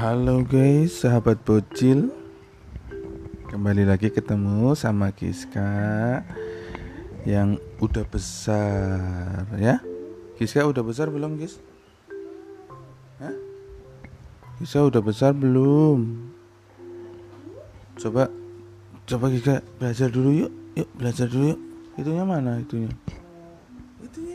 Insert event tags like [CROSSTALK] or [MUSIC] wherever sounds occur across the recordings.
Halo guys, sahabat bocil Kembali lagi ketemu sama Giska Yang udah besar ya Giska udah besar belum Gis? Hah? Giska udah besar belum? Coba Coba Giska belajar dulu yuk Yuk belajar dulu yuk Itunya mana itunya? Itunya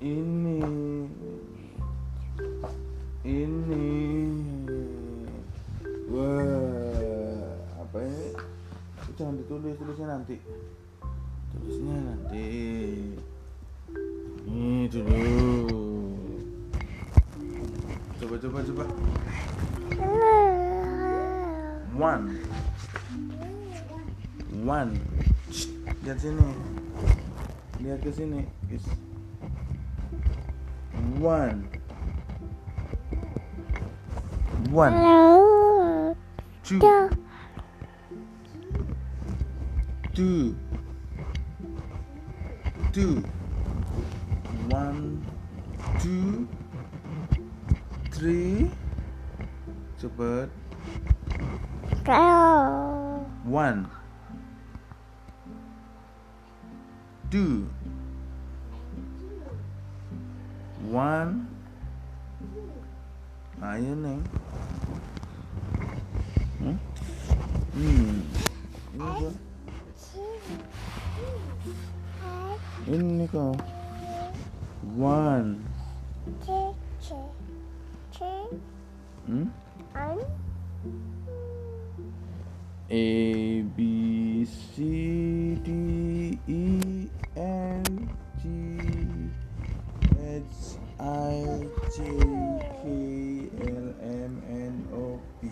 ini. Ini. Wah apa ini? Itu jangan ditulis tulisnya nanti. Tulisnya nanti. Ini dulu. Coba coba coba. One. One. Lihat sini. Lihat ke sini one. One. Two. Two. Two. One. Two. Three. Cepet one. Two one ayo neng hmm? hmm. ini kok ini kok one hmm? A B C D E I J K L M N O P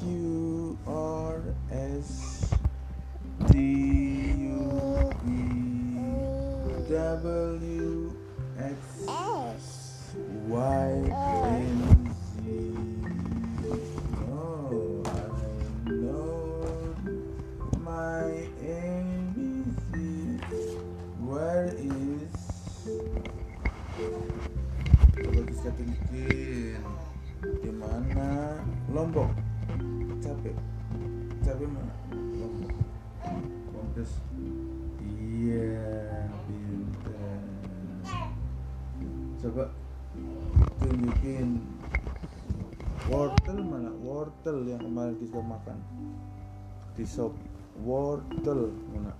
Q R S T U V W X Y and Coba bisa tunjukin di mana Lombok. Capek, capek mana? Lombok. Kontes. Iya, pintar. Coba tunjukin wortel mana wortel yang kemarin kita makan di sop wortel mana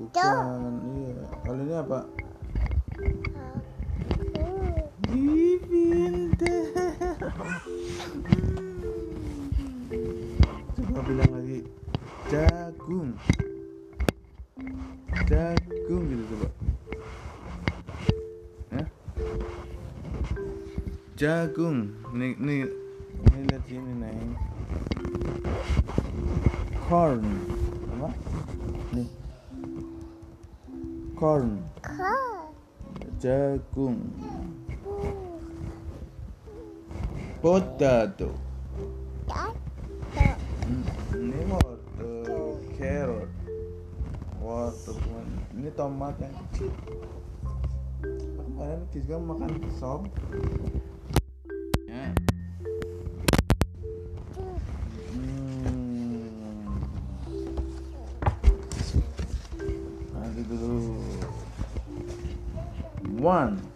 bukan iya kali ini apa Ih, pintar coba bilang lagi. Jagung. Jagung gitu coba. Ya. Jagung. Nih nih ini lihat sini neng. Corn. Apa? Nih. Corn. Jagung potato Hmm, ini wortel carrot wortel ini tomat yang kecil kemarin kita makan sop ya Hmm. Nanti dulu. One.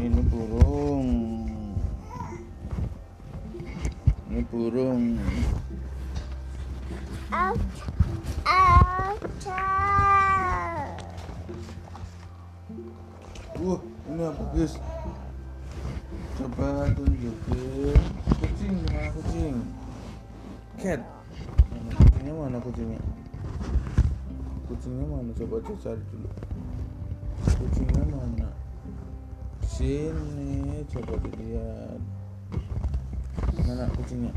Ini burung. Ini burung. Wah, ini apa guys? Coba tunjukin kucing mana kucing? Cat. Mana kucingnya mana kucingnya? Kucingnya mana? Coba cari dulu. Kucingnya mana? Sini, coba dilihat. Mana kucingnya?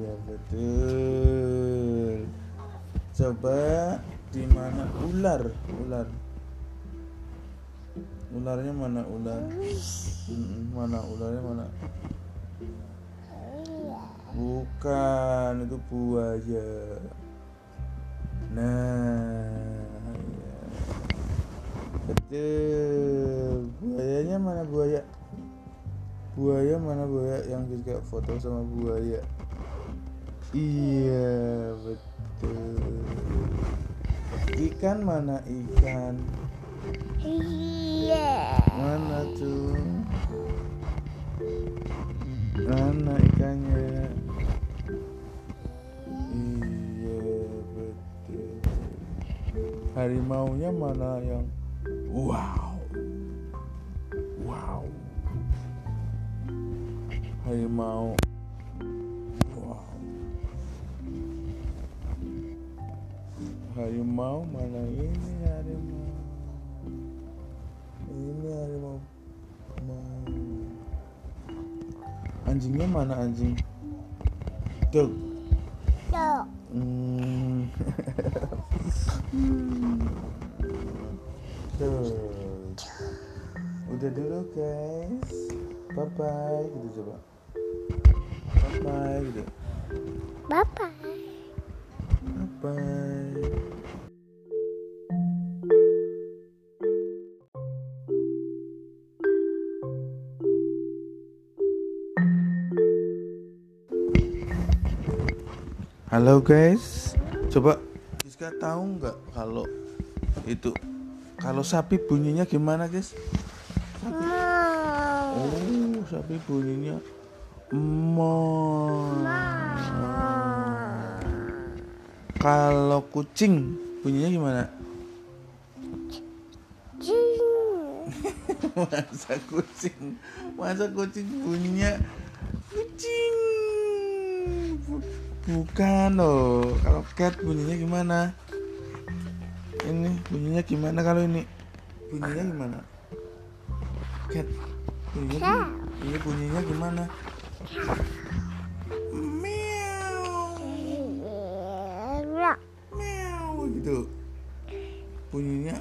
Iya. betul. Coba di mana ular? Ular. Ularnya mana ular? Mana ularnya mana? Bukan, itu buaya. Nah, iya. Betul. Buayanya mana buaya? Buaya mana buaya yang juga foto sama buaya? Iya, betul. Ikan mana ikan? Mana tuh? Mana ikannya? Iya, betul. Harimaunya mana yang wow? Wow. Harimau. Wow. Harimau mana ini harimau? Ini harimau. Mau. Anjingnya mana anjing? Dog. Hmm. [LAUGHS] Tuh. Udah dulu guys. Bye bye gitu coba. Bye bye gitu. Bapak. Bye bye. Halo guys, coba Rizka tahu nggak kalau itu kalau sapi bunyinya gimana guys? Mau. Oh, sapi bunyinya mo. Kalau kucing bunyinya gimana? [LAUGHS] Masa kucing, masa kucing bunyinya kucing. Bu- Bukan loh. Kalau cat bunyinya gimana? Ini bunyinya gimana kalau ini? Bunyinya gimana? Cat bunyinya, ini bunyinya gimana? Meow. meow gitu bunyinya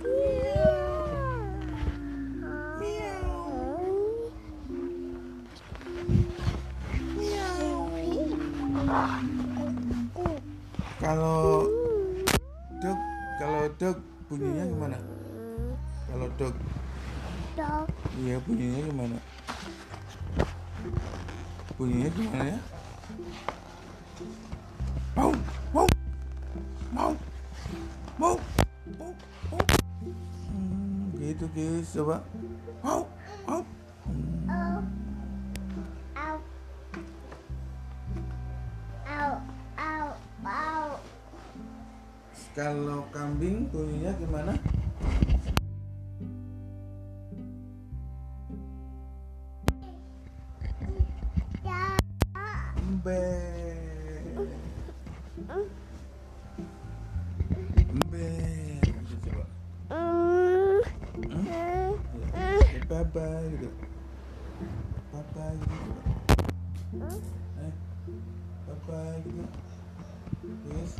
kalau dog bunyinya gimana? Kalau dog Dog. iya bunyinya gimana? Bunyinya gimana ya? Mau mau mau mau mau mau hmm, gitu guys coba. Mau mau kambing bunyinya gimana? Embe. Embe. Ya, Baba gitu. Baba gitu. Eh. Baba gitu. Yes.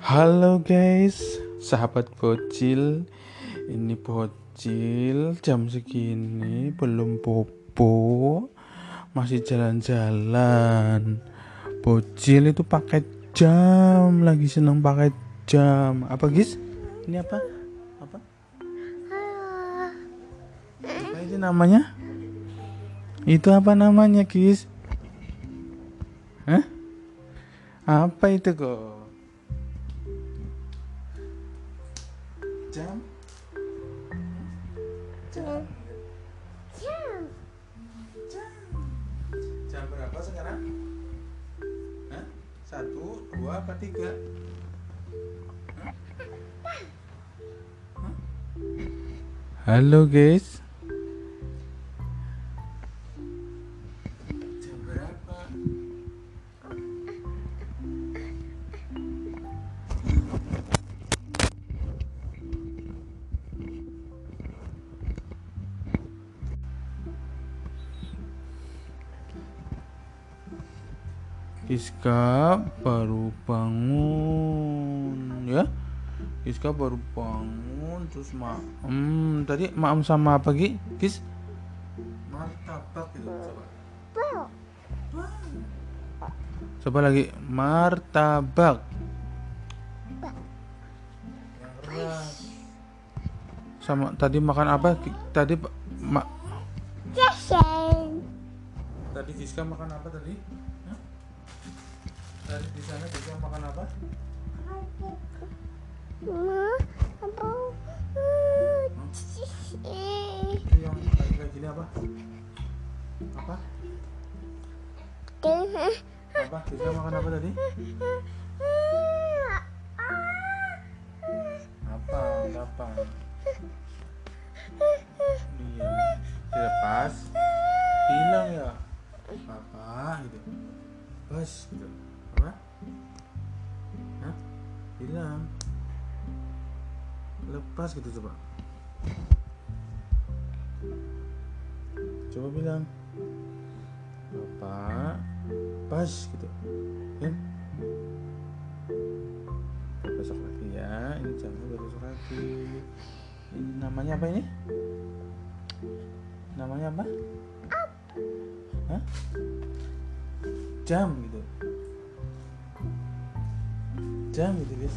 Halo guys, sahabat bocil. Ini bocil jam segini belum bobo, masih jalan-jalan. Bocil itu pakai jam, lagi seneng pakai jam. Apa guys? Ini apa? Apa? Apa itu namanya? Itu apa namanya guys? Hah? Apa itu kok? Jam? Jam. Jam. Jam. Jam berapa sekarang? Hah? Satu, dua, apa tiga? Hah? Hah? Halo guys. Giska baru bangun ya. Giska baru bangun terus maem tadi maem sama apa Gi? Gis? Martabak gitu coba. Coba lagi. Martabak. Yang keras sama tadi makan apa? Tadi ma, Jason. tadi Giska makan apa tadi Hah? tadi di sana Giska makan apa Ma, apa? Eh, yang kayak gini apa apa eh, apa Giska makan apa tadi lepas gitu coba. Coba bilang apa pas gitu. Kan? Besok lagi ya ini jamnya udah besok lagi. Ini namanya apa ini? Namanya apa? Hah? jam gitu. Jam gitu guys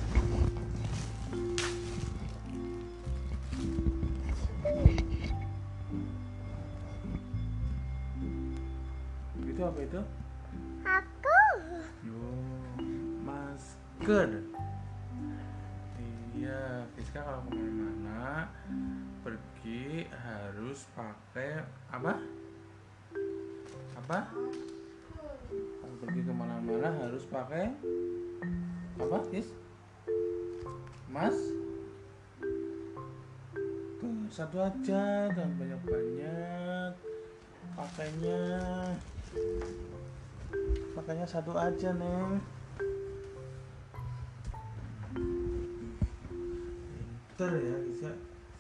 itu apa itu aku. Oh, masker. Iya, Fiska kalau ke mana-mana pergi harus pakai apa? Apa? Kalau pergi ke mana-mana harus pakai apa, Fis? Mas? Tuh, satu aja, jangan banyak-banyak. Pakainya makanya satu aja neng. Pinter ya bisa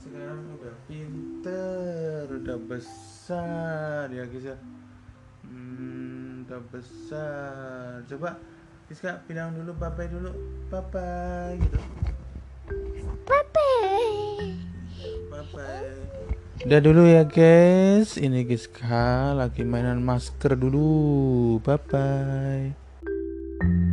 sekarang udah pinter udah besar ya guys ya hmm, udah besar. Coba Giska bilang dulu bye bye dulu. Bye bye gitu. Papa. bye bye udah dulu ya guys. Ini Giska lagi mainan masker dulu. Bye bye